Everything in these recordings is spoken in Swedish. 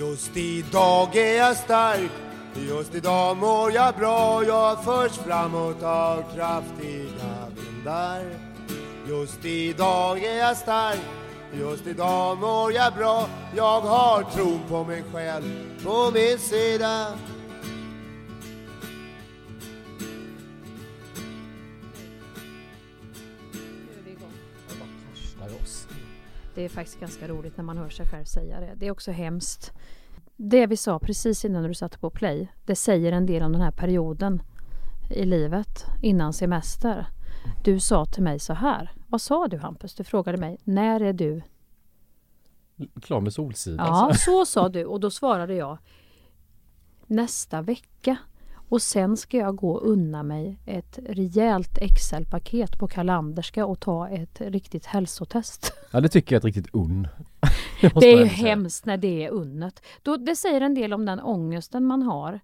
Just idag är jag stark Just idag mår jag bra. Jag förs framåt av kraftiga vindar. Just idag är jag stark Just idag mår jag bra. Jag har tron på mig själv på min sida. Det är faktiskt ganska roligt när man hör sig själv säga det. Det är också hemskt. Det vi sa precis innan du satte på play, det säger en del om den här perioden i livet innan semester. Du sa till mig så här. Vad sa du Hampus? Du frågade mig, när är du? Klar med Solsidan. Ja, så sa du och då svarade jag nästa vecka. Och sen ska jag gå och unna mig ett rejält Excel-paket på Kalanderska och ta ett riktigt hälsotest. Ja det tycker jag är ett riktigt unn. Det är ju hemskt när det är unnet. Då, det säger en del om den ångesten man har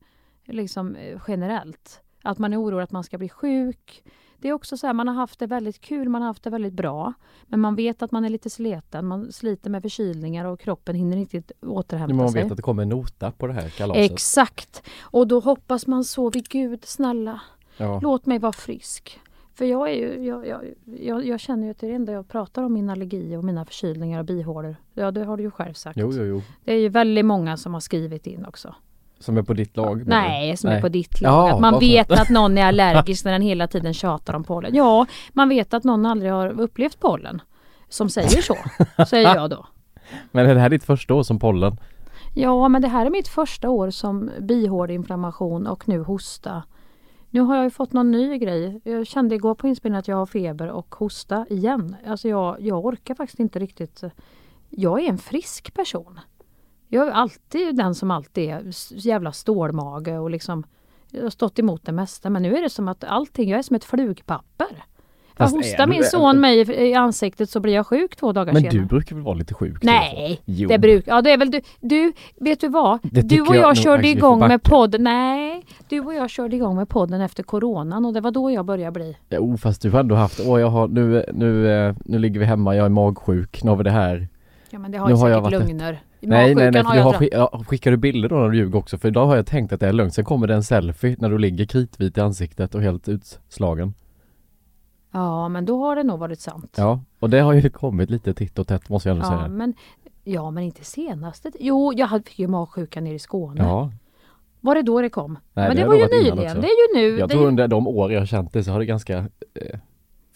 liksom eh, generellt. Att man är orolig att man ska bli sjuk. Det är också så här, man har haft det väldigt kul, man har haft det väldigt bra. Men man vet att man är lite sliten, man sliter med förkylningar och kroppen hinner inte återhämta Man sig. vet att det kommer nota på det här kalaset. Exakt! Och då hoppas man så vid Gud, snälla, Ja. låt mig vara frisk. För jag, är ju, jag, jag, jag, jag känner ju att det enda jag pratar om min allergi och mina förkylningar och bihålor. Ja, det har du ju själv sagt. Jo, jo, jo. Det är ju väldigt många som har skrivit in också. Som är på ditt lag? Nej, som Nej. är på ditt lag. Ja, att man vet att någon är allergisk när den hela tiden tjatar om pollen. Ja, man vet att någon aldrig har upplevt pollen. Som säger så, säger jag då. Men är det här ditt första år som pollen? Ja, men det här är mitt första år som bihåleinflammation och nu hosta. Nu har jag ju fått någon ny grej. Jag kände igår på inspelningen att jag har feber och hosta igen. Alltså jag, jag orkar faktiskt inte riktigt. Jag är en frisk person. Jag är alltid den som alltid är jävla stålmage och liksom jag har stått emot det mesta. Men nu är det som att allting, jag är som ett flugpapper. Jag Fast hostar min son mig i- ansiktet så blir jag sjuk två dagar Men senare. du brukar väl vara lite sjuk? Nej, det brukar, ja det är väl du, du, vet du vad? Det Du och jag jag körde igång med podden, nej, du och jag körde igång med podden efter coronan och det var då jag började bli. Jo fast du har ändå haft, åh jag har, nu, nu, eh, nu ligger vi hemma, jag är magsjuk, nu har vi det här. Ja men det har Nu ju har jag säkert varit- lugner. Nej nej nej, för du har, ja, skickar du bilder då när du ljuger också? För idag har jag tänkt att det är lugnt, sen kommer det en selfie när du ligger kritvit i ansiktet och helt utslagen. Ja men då har det nog varit sant. Ja, och det har ju kommit lite titt och tätt måste jag ändå Ja, säga. men, ja men inte senaste. Jo jag hade- fick ju magsjuka nere i Skåne. Ja, Var det då det kom? Nej, men det det var ju nyligen. Det är ju nu. jag tror under de år jag har känt det så har det ganska eh,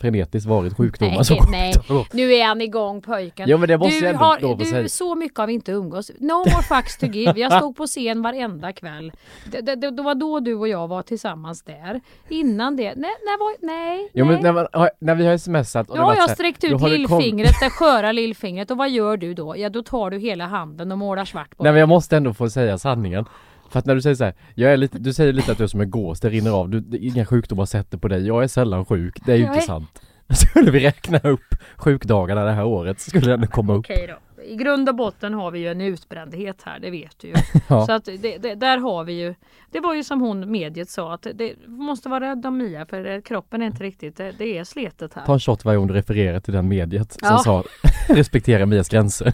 frenetiskt varit sjukdomar Nej, som nej. kommer. Nu är han igång pojken. Jo men det måste du jag ändå har, att du, säga. så mycket har vi inte umgås. No more fucks to give. Jag stod på scen varenda kväll. Det, det, det, var då du och jag var tillsammans där. Innan det, nej, nej, nej. Jo nej. men när, man, har- när vi har smsat och det har jag sträckt då ut lillfingret, det sköra lillfingret och vad gör du då? Ja då tar du hela handen och målar svart på Nej men jag måste ändå få säga sanningen. För att när du säger så här, jag är lite, du säger lite att du är som en gås, det rinner av, du, det, inga sjukdomar sätter på dig, jag är sällan sjuk, det är ju inte är- sant. Skulle vi räkna upp sjukdagarna det här året så skulle ändå komma upp. Okej då. I grund och botten har vi ju en utbrändhet här, det vet du ju. Ja. Så att det, det, där har vi ju. Det var ju som hon mediet sa att det måste vara rädd om Mia för det- kroppen är inte riktigt, det, det är sletet här. Ta en shot varje gång du refererar till den mediet som Ja. sa respektera Mias gränser.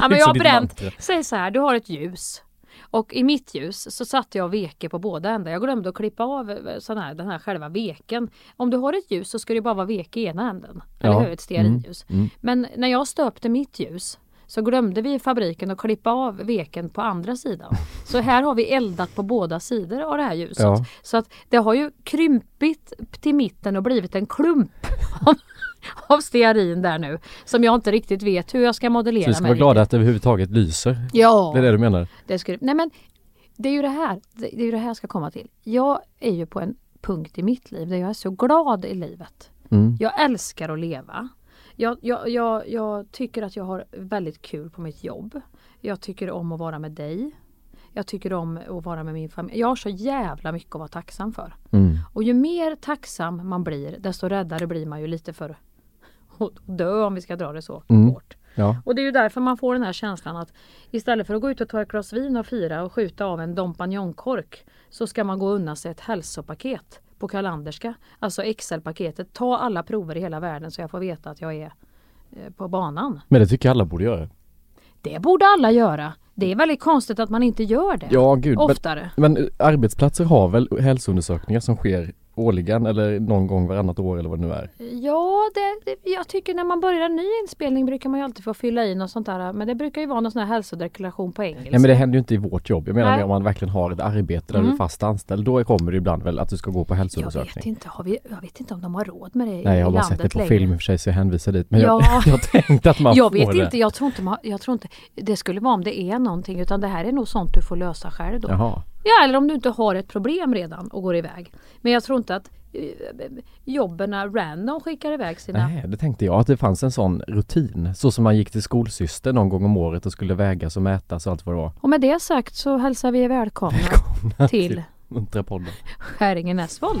Ja, men jag har bränt. Säg så här, du har ett ljus. Och i mitt ljus så satte jag veke på båda ändar. Jag glömde att klippa av eh, sån här, den här själva veken. Om du har ett ljus så ska det bara vara veke i ena änden. Eller Ja. hur? Ett stearinljus. Mm, mm. Men när jag stöpte mitt ljus så glömde vi i fabriken att klippa av veken på andra sidan. Så här har vi eldat på båda sidor av det här ljuset. Ja. Så att det har ju krympit till mitten och blivit en klump av, stearin där nu. Som jag inte riktigt vet hur jag ska modellera Så vi ska vara glada att det överhuvudtaget lyser. Ja, Det är det du menar? det skulle, nej men det är ju det här, det det är ju det här jag ska komma till. Jag är ju på en punkt i mitt liv där jag är så glad i livet. Mm. Jag älskar att leva. Jag, jag, jag, jag tycker att jag har väldigt kul på mitt jobb. Jag tycker om att vara med dig. Jag tycker om att vara med min familj. Jag har så jävla mycket att vara tacksam för. Mm. Och ju mer tacksam man blir desto räddare blir man ju lite för att dö om vi ska dra det så Mm. hårt. Ja. Och det är ju därför man får den här känslan att istället för att gå ut och ta ett glas vin och fira och skjuta av en dompanjonkork så ska man gå och unna sig ett hälsopaket på Kalanderska. Alltså Excel-paketet. Ta alla prover i hela världen så jag får veta att jag är eh, på banan. Men det tycker jag alla borde göra. Det borde alla göra. Det är väldigt konstigt att man inte gör det Ja gud, men, oftare. men arbetsplatser har väl hälsoundersökningar som sker årligen eller någon gång varannat år eller vad det nu är? Ja, det, det, jag tycker när man börjar en ny inspelning brukar man ju alltid få fylla i något sånt där. Men det brukar ju vara någon sån här hälsodeklaration på engelska. Nej men det händer ju inte i vårt jobb. Jag menar Nej. om man verkligen har ett arbete där Mm. du är fast anställd. Då kommer det ibland väl att du ska gå på jag hälsoundersökning. vet inte, har vi, jag vet inte om de har råd med det i, Nej jag har bara sett landet det på längre. film i och för sig så jag hänvisar dit. Men jag, Ja. jag tänkte att man Jag vet det. inte, jag tror inte, man, jag tror inte det skulle vara om det är någonting utan det här är nog sånt du får lösa själv då. Jaha. Ja, eller om du inte har ett problem redan och går iväg. Men jag tror inte att eh, jobben random skickar iväg sina... Nej, det tänkte jag att det fanns en sån rutin. Så som man gick till skolsyster någon gång om året och skulle vägas och mätas och allt vad det var. Och med det sagt så hälsar vi er välkomna till Muntra podden. Skäringen Näsvold.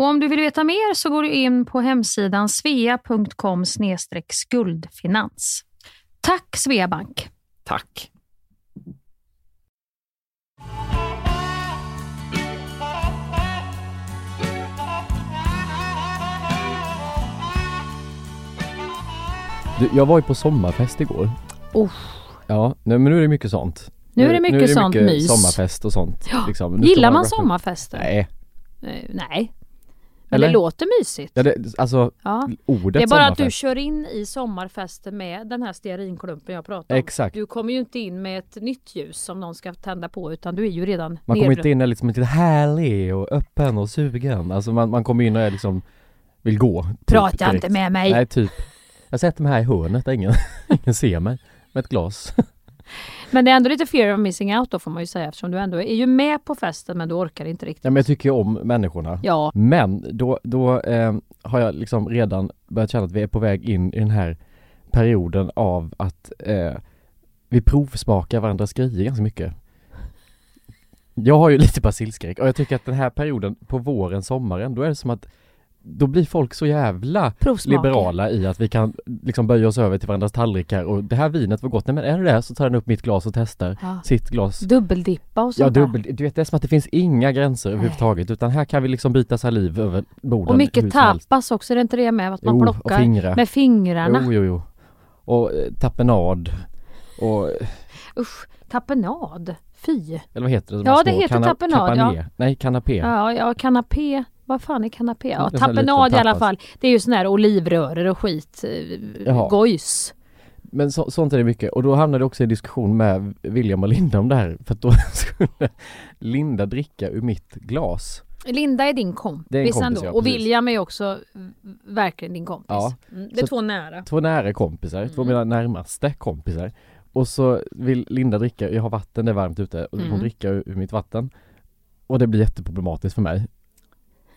Och om du vill veta mer så går du in på hemsidan svea.com skuldfinans. Tack Sveabank! Tack! Du, jag var ju på sommarfest igår. Oh. Ja, nej, men nu är det mycket sånt. Nu är det mycket sånt mys. sommarfest och sånt. Ja. Liksom. Nu Gillar man sommarfester? Nej. Eh, Nej. Men det låter mysigt. Ja, det, alltså Ja. ordet Det är bara att du kör in i sommarfesten med den här stearinklumpen jag pratade om. Exakt. Du kommer ju inte in med ett nytt ljus som någon ska tända på utan du är ju redan Man kommer inte in och liksom lite härlig och öppen och sugen. Alltså man, man kommer in och är liksom vill gå. typ, Prata direkt. inte med mig! Nej, typ. Jag sätter mig här i hörnet där ingen, ingen ser mig. Med ett glas. Men det är ändå lite fear of missing out då får man ju säga eftersom du ändå är ju med på festen men du orkar inte riktigt. Ja men jag tycker ju om människorna. Ja, Men då, då eh, har jag liksom redan börjat känna att vi är på väg in i den här perioden av att eh, vi provsmakar varandras grejer ganska mycket. Jag har ju lite basilskräck och jag tycker att den här perioden på våren, sommaren, då är det som att då blir folk så jävla Provsmaker. liberala i att vi kan liksom böja oss över till varandras tallrikar och det här vinet var gott, nej men är det det så tar den upp mitt glas och testar Ja. sitt glas. Dubbeldippa och Ja, sånt där. dubbel, du vet det är som att det finns inga gränser överhuvudtaget utan här kan vi liksom byta saliv över borden Och mycket tapas också, är det inte det med att man Jo, plockar fingrar. med fingrarna? Jo, jo, jo. Och eh, tapenad och, Usch, tapenad. Fy. eller vad heter det? de Ja, det heter tapenad, kapané. Nej, kanapé. Ja, ja, kanapé. Vad fan är kanapé? Ja, Det tapenad i alla fall. Det är ju sån här olivröror och skit. eh, Jaha. Gojs. Men så, sånt är det mycket och då hamnade jag också i diskussion med William och Linda om det här för att då skulle Linda dricka ur mitt glas. Linda är din kompis, Det är en kompis, ändå. ja, och. William är också verkligen din kompis. Ja. Mm, det är två nära. Två nära kompisar, två Mm. mina närmaste kompisar. Och så vill Linda dricka, jag har vatten, det är varmt ute och Mm. hon dricker ur mitt vatten. Och det blir jätteproblematiskt för mig.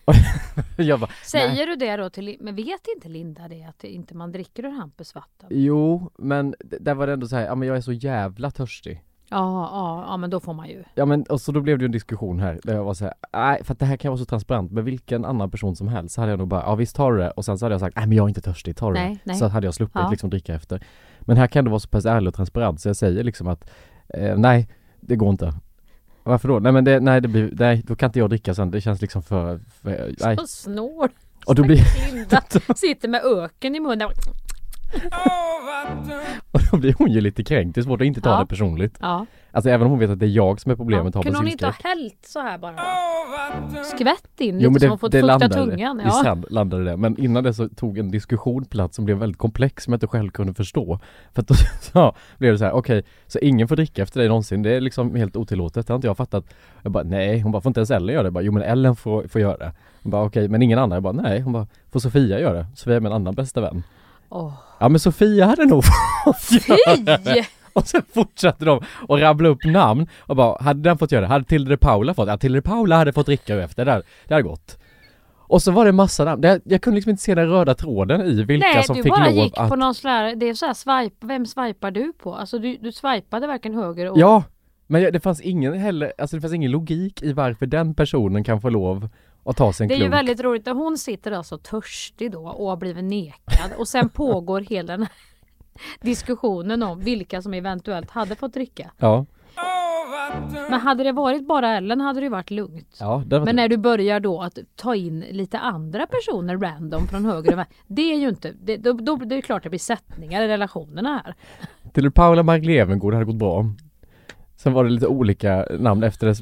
bara, Säger nej. du det då till Men vet inte Linda det att det inte man dricker ur Hampus vatten? Jo, men där var det ändå så här, ja men jag är så jävla törstig. Ja, ja, ja men då får man ju. Ja men och så då blev det ju en diskussion här där jag var så här, nej för att det här kan vara så transparent med vilken annan person som helst så hade jag nog bara, ja visst tar du det och sen så hade jag sagt, nej men jag är inte törstig, tar du Nej, det? nej. Så hade jag sluppit Ja. liksom dricka efter. Men här kan det vara så pass ärlig och transparent så jag säger liksom att, eh, nej det går inte. Varför då? Nej men det, nej det blir, nej då kan inte jag dricka sen, det känns liksom för, för nej. Så snår. Och då blir, sitter med öken i munnen. och då blir hon ju lite kränkt, det är svårt att inte ta Ja. det personligt. Ja. Alltså även om hon vet att det är jag som är problemet, har Kunde hon inte ha hällt så här bara? Skvätt in lite Jo men så det, hon fått det fukta landade, tungan. Ja. sen landade det. Men innan det så tog en diskussion plats som blev väldigt komplex som jag inte själv kunde förstå. För att då så blev det så här, okej, så ingen får dricka efter dig någonsin. Det är liksom helt otillåtet. Det har inte jag fattat. Jag bara, nej, hon bara, får inte ens Ellen göra det? Jag bara, jo men Ellen får, får göra det. Hon bara, okej, men ingen annan? Jag bara, nej. Hon bara, får Sofia göra det? Sofia är min annan bästa vän. Åh. Ja men Sofia hade nog fått göra det. Och sen fortsatte de att rabbla upp namn och bara, hade den fått göra det? Hade Tilde de Paula fått? Ja, Tilde de Paula hade fått dricka efter, det hade, det hade gått. Och så var det massa namn, jag kunde liksom inte se den röda tråden i vilka Nej, som du fick bara lov gick att... på någon sån här, det är så här swipe, vem swipar du på? Alltså du, du swipade varken höger och... Ja! Men det fanns ingen heller, alltså det fanns ingen logik i varför den personen kan få lov att ta sig en Det är ju klunk. väldigt roligt att hon sitter alltså törstig då och har blivit nekad och sen pågår hela den här diskussionen om vilka som eventuellt hade fått dricka. Ja, Men hade det varit bara Ellen hade det ju varit lugnt. ja det var Men när du börjar då att ta in lite andra personer random från höger och vänster. Det är ju inte, det, då, då det är det klart det blir sättningar i relationerna här. De Paula Mark Levengood hade gått bra. Sen var det lite olika namn efter det,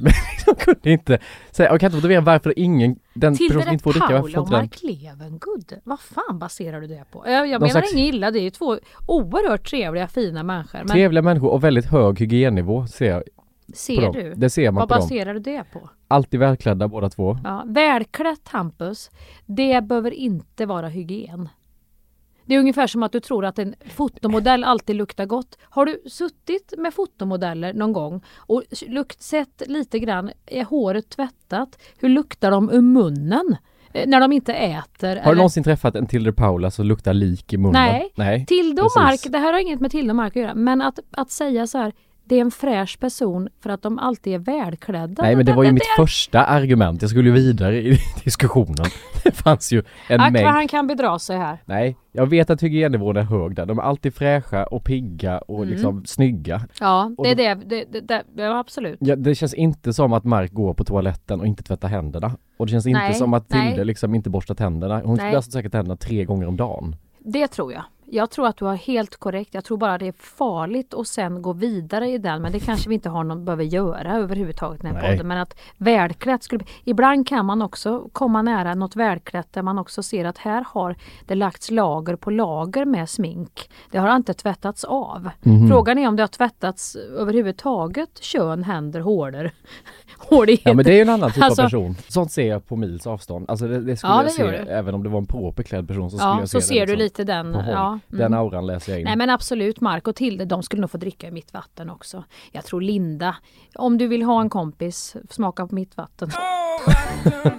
jag kunde inte säga, jag kan inte motivera varför ingen, den person som Tilde inte får dricka, får och? Mark Levengood. Vad fan baserar du det på? Jag, jag menar slags- inget illa, det är ju två oerhört trevliga fina människor. Men Trevliga människor och väldigt hög hygiennivå ser jag ser du? Det ser man Vad på dem. baserar du det på? Alltid välklädda båda två. Ja, välklätt Hampus, det behöver inte vara hygien. Det är ungefär som att du tror att en fotomodell alltid luktar gott. Har du suttit med fotomodeller någon gång och lukt, sett lite grann, är håret tvättat? Hur luktar de ur munnen? Eh, När de inte äter? Har du eller- någonsin träffat en Tilde Paula som luktar lik i munnen? Nej. Nej. Tilde och. Mark, det här har inget med Tilde och Mark att göra, men att, att säga så här, det är en fräsch person för att de alltid är välklädda. Nej men det var ju mitt första argument, jag skulle ju vidare i diskussionen. Det fanns ju en Ack mängd. han kan bedra sig här. Nej, jag vet att hygiennivån är hög där. De är alltid fräscha och pigga och Mm. liksom snygga. Ja, det är det, det, det, det. Ja, absolut. Ja, det känns inte som att Mark går på toaletten och inte tvättar händerna. Och det känns inte Nej, som att Tilde liksom inte borstar tänderna. Hon borstar säkert tänderna tre gånger om dagen. Det tror jag. Jag tror att du har helt korrekt. Jag tror bara det är farligt att sen gå vidare i den. Men det kanske vi inte har någon behöver göra överhuvudtaget i den här podden. Men att välklätt skulle... Ibland kan man också komma nära något välklätt där man också ser att här har det lagts lager på lager med smink. Det har inte tvättats av. Mhm. Frågan är om det har tvättats överhuvudtaget. Kön, händer, hårder. Hårdighet. Ja men det är ju en annan typ Alltså- av person. Sånt ser jag på mils avstånd. Alltså det, det skulle Ja, jag det se, gör du. även om det var en properklädd person så skulle Ja, jag se så det ser du liksom lite den. Ja, Den mm. auran läser jag in. Nej men absolut, Mark och Tilde de skulle nog få dricka i mitt vatten också. Jag tror Linda, om du vill ha en kompis, smaka på mitt vatten.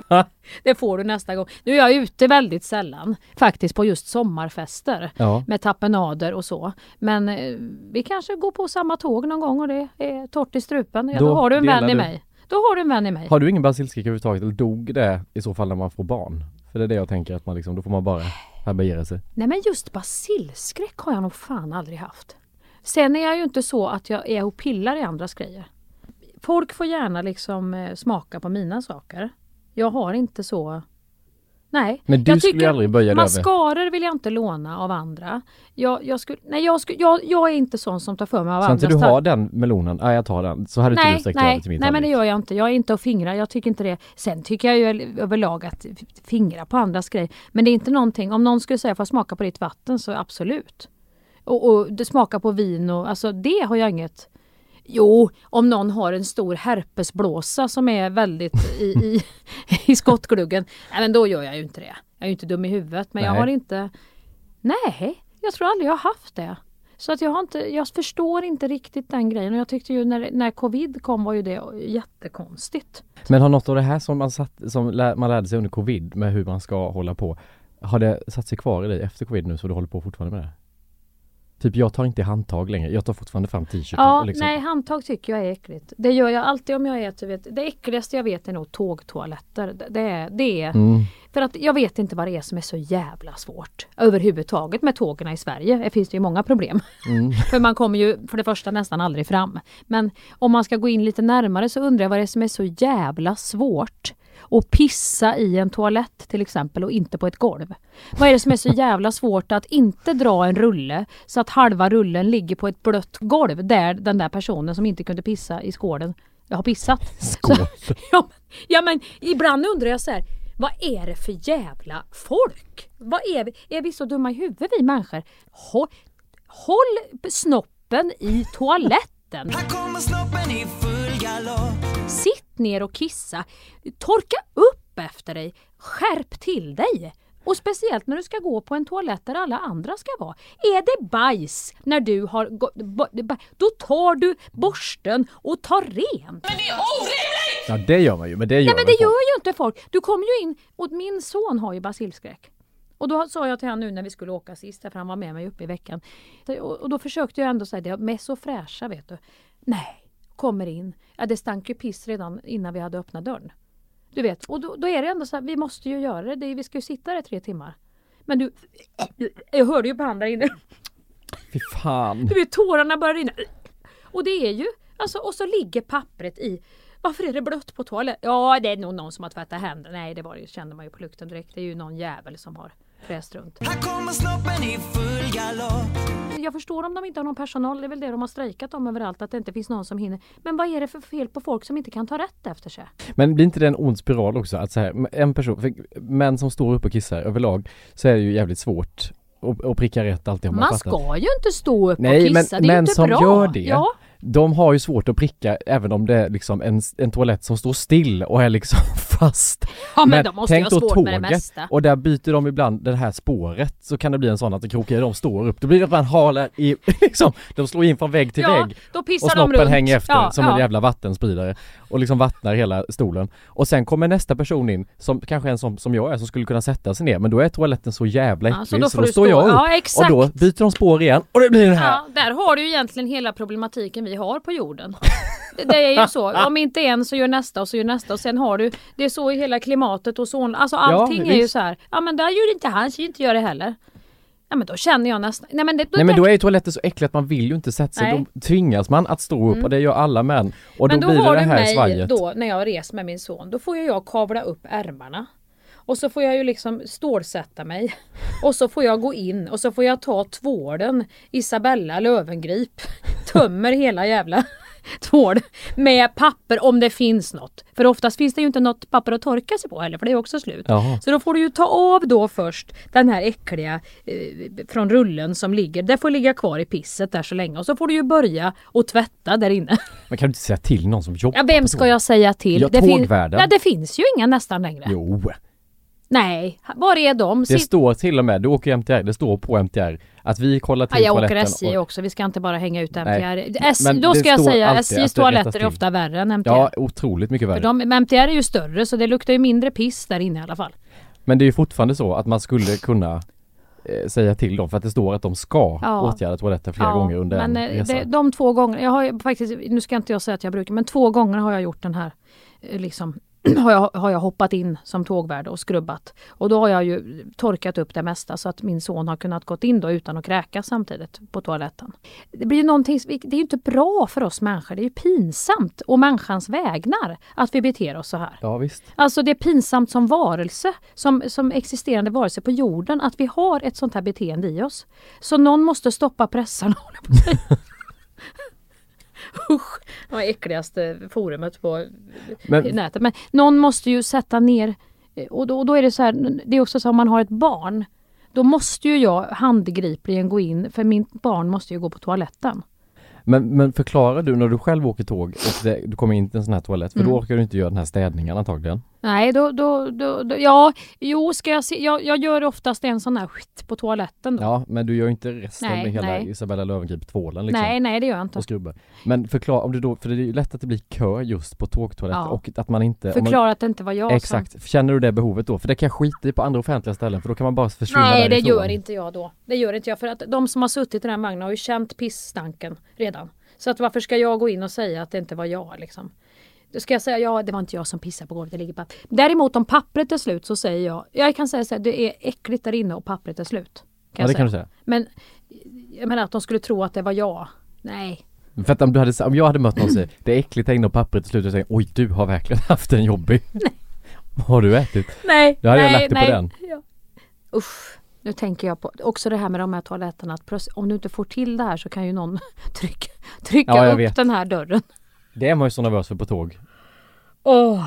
det får du nästa gång. Nu är jag ute väldigt sällan faktiskt på just sommarfester Ja. med tappenader och så. Men eh, vi kanske går på samma tåg någon gång och det är torrt i strupen. Ja, då, Då har du en vän i du. mig. Då har du en vän i mig. Har du ingen basilskräck överhuvudtaget eller dog det i så fall när man får barn? För det är det jag tänker att man liksom, då får man bara härbärgera sig. Nej men just basilskräck har jag nog fan aldrig haft. Sen är jag ju inte så att jag är och pillar i andras grejer. Folk får gärna liksom eh, smaka på mina saker. Jag har inte så... Nej. Men du jag skulle aldrig böja dig. Mascaror vill jag inte låna av andra. Jag, jag, skulle, nej, jag, skulle, jag, jag är inte sån som tar för mig av Ska inte andras du tar- ha den melonen? Ja, jag tar den. Så hade inte du Nej, sträckt nej, till min nej men det gör jag inte. Jag är inte att fingra. Jag tycker inte det. Sen tycker jag ju överlag att fingra på andras grejer. Men det är inte någonting. Om någon skulle säga får jag smaka på ditt vatten så absolut. Och, och det smaka på vin och alltså det har jag inget. Jo, om någon har en stor herpesblåsa som är väldigt i, i, i skottgluggen. Nej, men då gör jag ju inte det. Jag är ju inte dum i huvudet. Men jag Nej. har inte. Nej, jag tror aldrig jag har haft det. Så att jag har inte, jag förstår inte riktigt den grejen och jag tyckte ju när, när covid kom var ju det jättekonstigt. Men har något av det här som man, satt, som lä- man lärde sig under covid med hur man ska hålla på Har det satt sig kvar i dig efter covid nu så du håller på fortfarande med det? Typ jag tar inte handtag längre, jag tar fortfarande fram t-shirten Ja, liksom, nej handtag tycker jag är äckligt. Det gör jag alltid om jag äter. Vet, det äckligaste jag vet är nog tågtoaletter. Det, det, är, det är mm, För att jag vet inte vad det är som är så jävla svårt överhuvudtaget med tågen i Sverige. Det finns ju många problem. mm. för man kommer ju för det första nästan aldrig fram. Men om man ska gå in lite närmare så undrar jag vad det är som är så jävla svårt att pissa i en toalett till exempel och inte på ett golv. Vad är det som är så jävla svårt att inte dra en rulle så att halva rullen ligger på ett blött golv där den där personen som inte kunde pissa i skålen jag har pissat. Skål. Så, ja, men, ja men ibland undrar jag så här, vad är det för jävla folk? Vad är vi? Är vi så dumma i huvudet vi människor? Håll, håll snoppen i toaletten. Här kommer snoppen i full galopp Sitt ner och kissa. Torka upp efter dig. Skärp till dig. Och speciellt när du ska gå på en toalett där alla andra ska vara. Är det bajs när du har då tar du borsten och tar rent. Ja det gör man ju, men det gör Nej men det folk. gör ju inte folk. Du kommer ju in, och min son har ju basilskräck. Och då sa jag till honom nu när vi skulle åka sist, för han var med mig uppe i veckan. Och och då försökte jag ändå säga det, med så fräscha vet du. Nej, kommer in. Ja det stank ju piss redan innan vi hade öppnat dörren. Du vet, och då, då är det ändå så här, vi måste ju göra det. det. Vi ska ju sitta där i tre timmar. Men du, jag hörde ju på han där inne. Fy fan. Du vet tårarna börjar rinna. Och det är ju, alltså och så ligger pappret i. Varför är det blött på toaletten? Ja det är nog någon som har tvättat händerna. Nej det var det kände man ju på lukten direkt. Det är ju någon jävel som har fräst runt. Här kommer snoppen i full galopp Jag förstår om de inte har någon personal. Det är väl det de har strejkat om överallt. Att det inte finns någon som hinner. Men vad är det för fel på folk som inte kan ta rätt efter sig? Men blir inte det en ond spiral också? Att så här, en person, för män som står upp och kissar överlag så är det ju jävligt svårt att, att pricka rätt alltid man, Man ska ju inte stå upp Nej, och men kissa. det är män inte som bra. gör det, Ja, De har ju svårt att pricka även om det är liksom en, en toalett som står still och är liksom fast. ja men, Men de måste ju ha då svårt med det mesta. Och där byter de ibland det här spåret så kan det bli en sån att det krokar de står upp. Då blir det att man halar i, liksom, de slår in från vägg till ja, vägg. då pissar Och de snoppen runt. hänger efter Ja, som ja. en jävla vattenspridare och liksom vattnar hela stolen. Och sen kommer nästa person in som kanske en som, som jag är som skulle kunna sätta sig ner men då är toaletten så jävla Ja, äcklig så så då då, får du står stå- jag upp ja, exakt. och då byter de spår igen och det blir det här. Ja, där har du ju egentligen hela problematiken vi har på jorden. Det, det är ju så, om inte en så gör nästa och så gör nästa och sen har du, det är så i hela klimatet och så, alltså allting är ju så här. ja men där gör inte han, så inte gör det heller. Ja men då känner jag nästan, nej men det, Nej men då är ju toaletten så äcklig att man vill ju inte sätta sig, Nej. Mm. då tvingas man att stå upp och det gör alla män. Och Men då, då blir har det det du här mig svajet. då när jag reser med min son, då får ju jag kavla upp ärmarna. Och så får jag ju liksom stålsätta mig. Och så får jag gå in och så får jag ta tvålen Isabella Lövengrip. Tömmer hela jävla tvål med papper om det finns något. För oftast finns det ju inte något papper att torka sig på heller för det är också slut. Jaha. Så då får du ju ta av då först den här äckliga eh, från rullen som ligger. Det får ligga kvar i pisset där så länge och så får du ju börja och tvätta där inne. Men kan du inte säga till någon som jobbar Ja, vem ska jag säga till? Ja, det, fin- ja, det finns ju inga nästan längre. Jo. Nej, var är de? Det står till och med, du åker MTR, det står på MTR att vi kollar Ja, till jag åker toaletten SJ och, också, vi ska inte bara hänga ut Nej, MTR. S, då ska jag säga, SJs toaletter är till. ofta värre än MTR. Ja, otroligt mycket värre. För de, MTR är ju större så det luktar ju mindre piss där inne i alla fall. Men det är ju fortfarande så att man skulle kunna eh, säga till dem för att det står att de ska Ja. åtgärda toaletten flera Ja, gånger under men en eh, resa. det, de två gånger, jag har faktiskt, nu ska inte jag säga att jag brukar, men två gånger har jag gjort den här eh, liksom har jag, har jag hoppat in som tågvärd och skrubbat. Och då har jag ju torkat upp det mesta så att min son har kunnat gått in då utan att kräkas samtidigt på toaletten. Det blir någonting, det är inte bra för oss människor, det är ju pinsamt och människans vägnar att vi beter oss så här. Ja visst. Alltså det är pinsamt som varelse, som, som existerande varelse på jorden, att vi har ett sånt här beteende i oss. Så någon måste stoppa pressarna, håller jag på att säga. Usch, det var äckligaste forumet på Men nätet. Men någon måste ju sätta ner, och då, och då är det så här, det är också så om man har ett barn, då måste ju jag handgripligen gå in, för min barn måste ju gå på toaletten. Men, men förklarar du när du själv åker tåg och det, du kommer in till en sån här toalett, för Mm. då orkar du inte göra den här städningen antagligen. Nej, då, då, då, då ja, jo, ska jag se, jag, jag gör oftast en sån här skit på toaletten då. Ja, men du gör inte resten Nej, med hela nej. Isabella Löwengrip-tvålen liksom. nej, nej det gör jag inte. Och skrubbar. Men förklara, om du då, för det är ju lätt att det blir kö just på tågtoaletter Ja. och att man inte... om man, Förklara att det inte var jag som... Exakt, känner du det behovet då? För det kan jag skita i på andra offentliga ställen för då kan man bara försvinna Nej, det gör inte jag då. Det gör inte jag för att de som har suttit i den här vagnen har ju känt pissstanken redan. Så att varför ska jag gå in och säga att det inte var jag liksom? Ska jag säga ja, det var inte jag som pissade på golvet, det ligger papper. Däremot om pappret är slut så säger jag, jag kan säga så här, det är äckligt där inne och pappret är slut. Ja, jag det säga. kan du säga. Men jag menar att de skulle tro att det var jag. Nej. För att om, du hade, om jag hade mött någon som säger det är äckligt här inne och pappret till slut och säger oj du har verkligen haft en jobbig. Vad har du ätit? Nej, Då hade jag nej, lagt det på nej. den. Ja. Usch. Nu tänker jag på också det här med de här toaletterna. Att om du inte får till det här så kan ju någon trycka, trycka Ja, jag upp vet. den här dörren. Det är man ju så nervös för på tåg. Åh,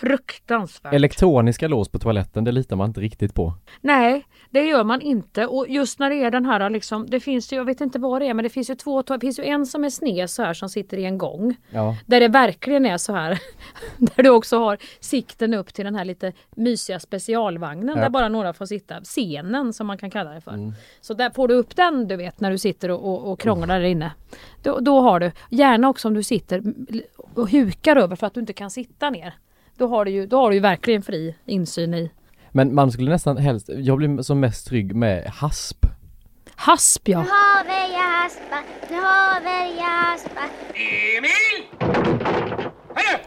fruktansvärt. Elektroniska lås på toaletten, det litar man inte riktigt på. Nej, det gör man inte. Och just när det är den här liksom, det finns ju, jag vet inte vad det är, men det finns ju två, det finns ju en som är sned så här som sitter i en gång. Ja. Där det verkligen är så här. Där du också har sikten upp till den här lite mysiga specialvagnen Ja. där bara några får sitta. Scenen som man kan kalla det för. Mm. Så där får du upp den du vet när du sitter och, och, och krånglar där inne. Då, då har du, gärna också om du sitter och hukar över för att du inte kan sitta ner. Då har du ju, då har du ju verkligen fri insyn i Men man skulle nästan helst, jag blir som mest trygg med hasp. hasp ja. haver jag haspat, nu haver jag haspat.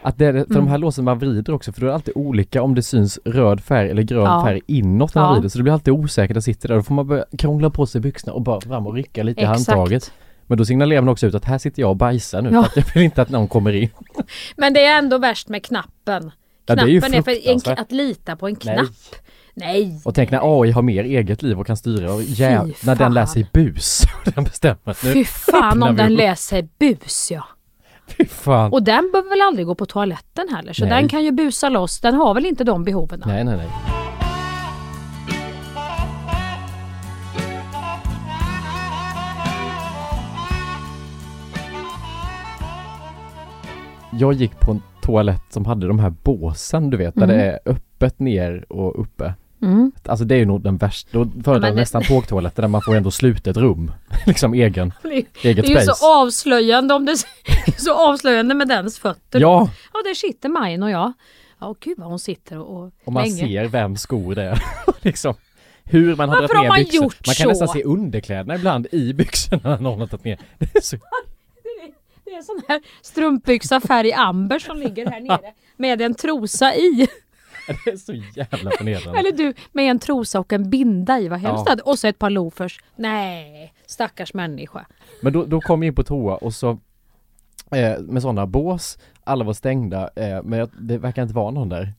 Att det är, för de Mm. här låsen man vrider också för då är det alltid olika om det syns röd färg eller grön Ja. färg inåt när man Ja. vrider så det blir alltid osäkert att sitta där. Då får man börja krångla på sig byxorna och bara fram och rycka lite i handtaget. Men då signalerar man också ut att här sitter jag och bajsar nu Ja. för att jag vill inte att någon kommer in. Men det är ändå värst med knappen. Ja, det är ju Knappen är, för en, att lita på en Nej. knapp. Nej. Och tänk när AI har mer eget liv och kan styra och jä- när den sig bus den bestämmer. Nu, Fy fan om den läser bus ja. Fy fan. Och den behöver väl aldrig gå på toaletten heller så Nej. den kan ju busa loss. Den har väl inte de behoven. Nej, nej, nej. Jag gick på en toalett som hade de här båsen du vet, där Mm. det är öppet ner och uppe. Mm. Alltså det är ju nog den värsta, då föredrar det- nästan tågtoaletter där man får ändå slutet rum. liksom egen, Det eget det är ju space. så avslöjande om det det så avslöjande med dens fötter. Ja, ja där sitter Majn och jag. Ja gud vad hon sitter och, och, och man länge. ser vem skor det är. liksom hur man har Varför dragit har ner man byxorna. gjort Man kan så? nästan se underkläderna ibland i byxorna när någon har tagit ner. Det är så Det är en sån här strumpbyxa färg amber som ligger här nere med en trosa i. Det är så jävla förnedrande. Eller du med en trosa och en binda i vad helst Ja. Och så ett par loafers. Nej, stackars människa. Men då, då kom jag in på toa och så eh, med sådana bås, alla var stängda eh, men jag, det verkar inte vara någon där.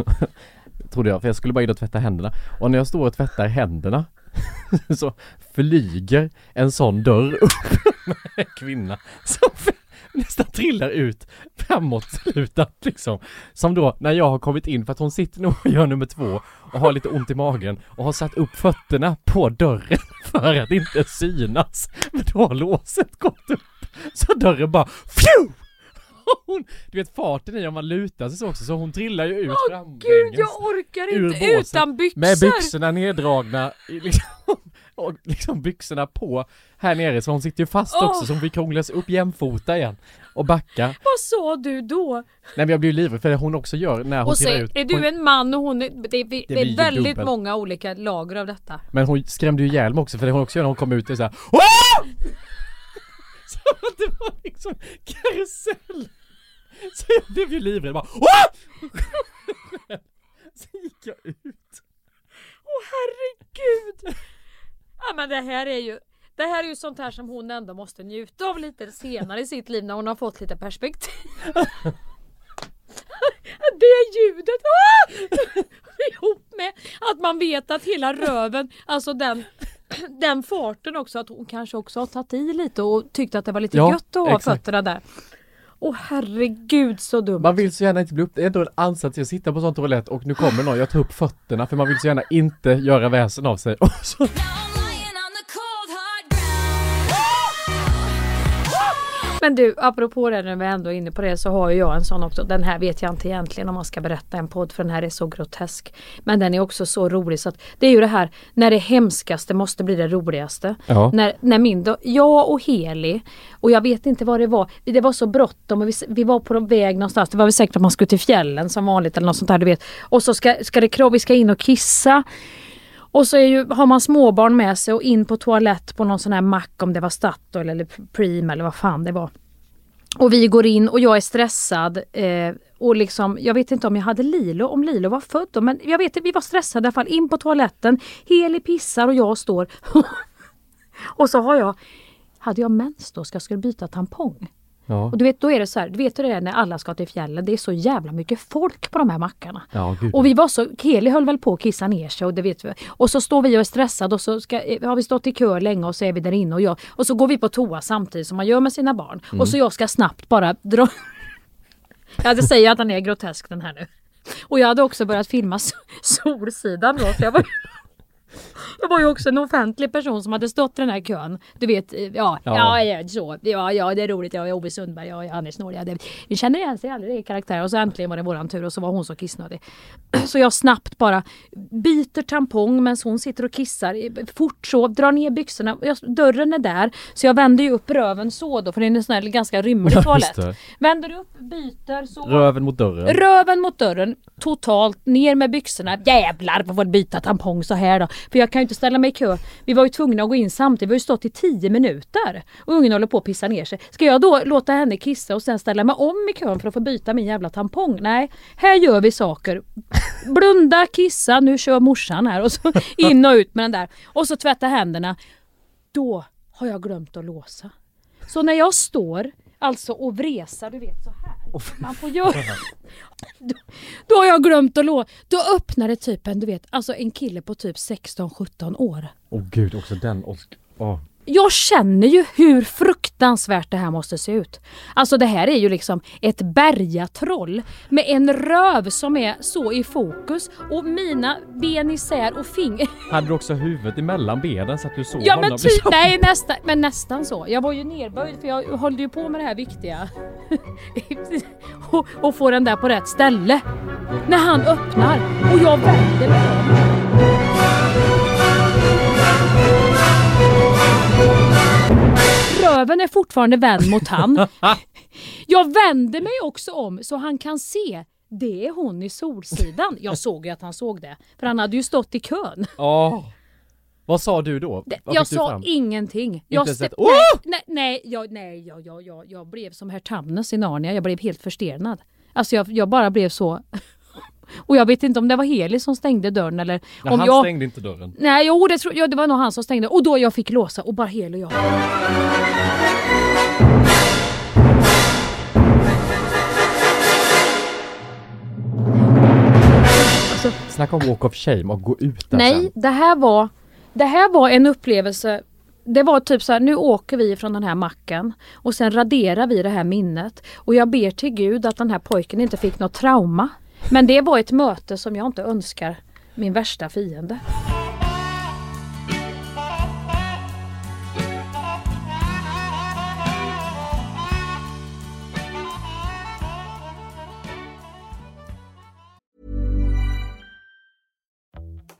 Trodde jag, för jag skulle bara in och tvätta händerna. Och när jag står och tvättar händerna så flyger en sån dörr upp kvinna som nästan trillar ut framåtlutat liksom. Som då när jag har kommit in för att hon sitter nog och gör nummer två och har lite ont i magen och har satt upp fötterna på dörren för att inte synas. Men då har låset gått upp så dörren bara fju! Hon, du vet farten i om man lutar sig så också så hon trillar ju ut Åh framlänges. gud jag orkar inte båsen. utan byxor! Med byxorna neddragna liksom, och liksom byxorna på här nere så hon sitter ju fast Åh. också så hon fick krånglas upp jämfota igen och backa. Vad sa du då? Nej men jag blir ju livrädd för det hon också gör när hon Och trillar ut. är Hon, du en man och hon det, är- det, blir är väldigt dubbelt. många olika lager av detta. Men hon skrämde ju ihjäl mig också för det hon också gör när hon kom ut är såhär Som att det var liksom karusell. Så jag blev ju livrädd bara Åh! Så gick jag ut. Åh herregud! Ja men det här är ju det här är ju sånt här som hon ändå måste njuta av lite senare i sitt liv när hon har fått lite perspektiv. Det ljudet! Ah! Ihop med att man vet att hela röven, alltså den den farten också, att hon kanske också har tagit i lite och tyckt att det var lite Ja, gött att ha exakt. fötterna där. Åh herregud så dumt. Man vill så gärna inte bli upp, det är ändå en ansats till att sitta på sån toalett och nu kommer någon, jag tar upp fötterna för man vill så gärna inte göra väsen av sig. Men du, apropå det när vi ändå är inne på det så har ju jag en sån också. Den här vet jag inte egentligen om man ska berätta en podd för den här är så grotesk. Men den är också så rolig så att det är ju det här när det hemskaste måste bli det roligaste. Ja. När, när min do- jag och Heli och jag vet inte vad det var. Det var så bråttom och vi, vi var på väg någonstans. Det var väl säkert att man skulle till fjällen som vanligt eller något sånt där du vet. Och så ska, ska det krav, vi ska in och kissa. Och så är ju, har man småbarn med sig och in på toalett på någon sån här mack om det var Statoil eller Preem eller vad fan det var. Och vi går in och jag är stressad. Eh, och liksom, jag vet inte om jag hade Lilo, om Lilo var född då, men jag vet inte, vi var stressade i alla fall. In på toaletten, Heli pissar och jag står. och så har jag, hade jag mens då, ska jag skulle byta tampong ja. Och du vet, då är det så här, du vet hur det är när alla ska till fjällen, det är så jävla mycket folk på de här mackarna. Ja. Och vi var så, Keli höll väl på att kissa ner sig och det vet vi. Och så står vi och är stressade och så ska, eh, har vi stått i kö länge och så är vi där inne och jag, och så går vi på toa samtidigt som man gör med sina barn. Och så jag ska snabbt bara dra... Jag säger att han är grotesk den här nu. Och jag hade också börjat filma Solsidan då, jag var jag var ju också en offentlig person som hade stått i den här kön. Du vet, eh, ja, ja, Ja. så. Ja, ja, det är roligt. Jag är Ove Sundberg, ja, han är snårig. Ja, det, vi känner igen sig aldrig i karaktär. Och så äntligen var det våran tur och så var hon så kissnödig. Så jag snabbt bara byter tampong medan hon sitter och kissar. Fort så, drar ner byxorna. Jag, dörren är där. Så jag vänder ju upp röven så då, för det är en sån här ganska rymlig toalett. Vänder upp, byter så. Röven mot dörren. Röven mot dörren, totalt ner med byxorna. Jävlar får byta tampong så här då. För jag kan ju inte ställa mig i kö. Vi var ju tvungna att gå in samtidigt. Vi har ju stått i 10 minuter. Och ungen håller på att pissa ner sig. Ska jag då låta henne kissa och sen ställa mig om i kön för att få byta min jävla tampong? Nej, här gör vi saker. Blunda, kissa, nu kör morsan här och så in och ut med den där. Och så tvätta händerna. Då har jag glömt att låsa. Så när jag står alltså och vresar, du vet så här. Man får göra då, då har jag glömt att låsa. Då öppnar det typ en, du vet, alltså en kille på typ 16-17 år. Åh gud, också den. Och, åh. Jag känner ju hur fruktansvärt det här måste se ut. Alltså det här är ju liksom ett bergatroll med en röv som är så i fokus och mina ben isär och finger. Hade du också huvudet emellan benen så att du såg Ja honom? men typ, liksom? nej nästan, men nästan så. Jag var ju nerböjd för jag höll ju på med det här viktiga. och, och få den där på rätt ställe. När han öppnar och jag vänder mig om. Röven är fortfarande vänd mot han. Jag vänder mig också om så han kan se. Det är hon i Solsidan. Jag såg ju att han såg det. För han hade ju stått i kön. Åh. Vad sa du då? Vad jag sa ingenting. Jag ens stä- ett, "Åh!" nej, nej, nej, jag, nej jag, jag, jag, jag blev som herr Tamnes i Narnia. Jag blev helt förstenad. Alltså jag, jag bara blev så... Och jag vet inte om det var Heli som stängde dörren eller Nej, om han jag... stängde inte dörren. Nej, jo, det, tror, ja, det var nog han som stängde. Och då jag fick låsa och bara Heli och jag. Snacka om walk of shame och gå ut där Nej, sen. det här var Det här var en upplevelse det var typ så här, nu åker vi från den här macken och sen raderar vi det här minnet. Och jag ber till Gud att den här pojken inte fick något trauma. Men det var ett möte som jag inte önskar min värsta fiende.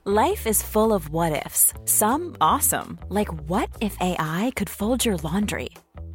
Life is full of what ifs. Some awesome, like what if AI could fold your laundry?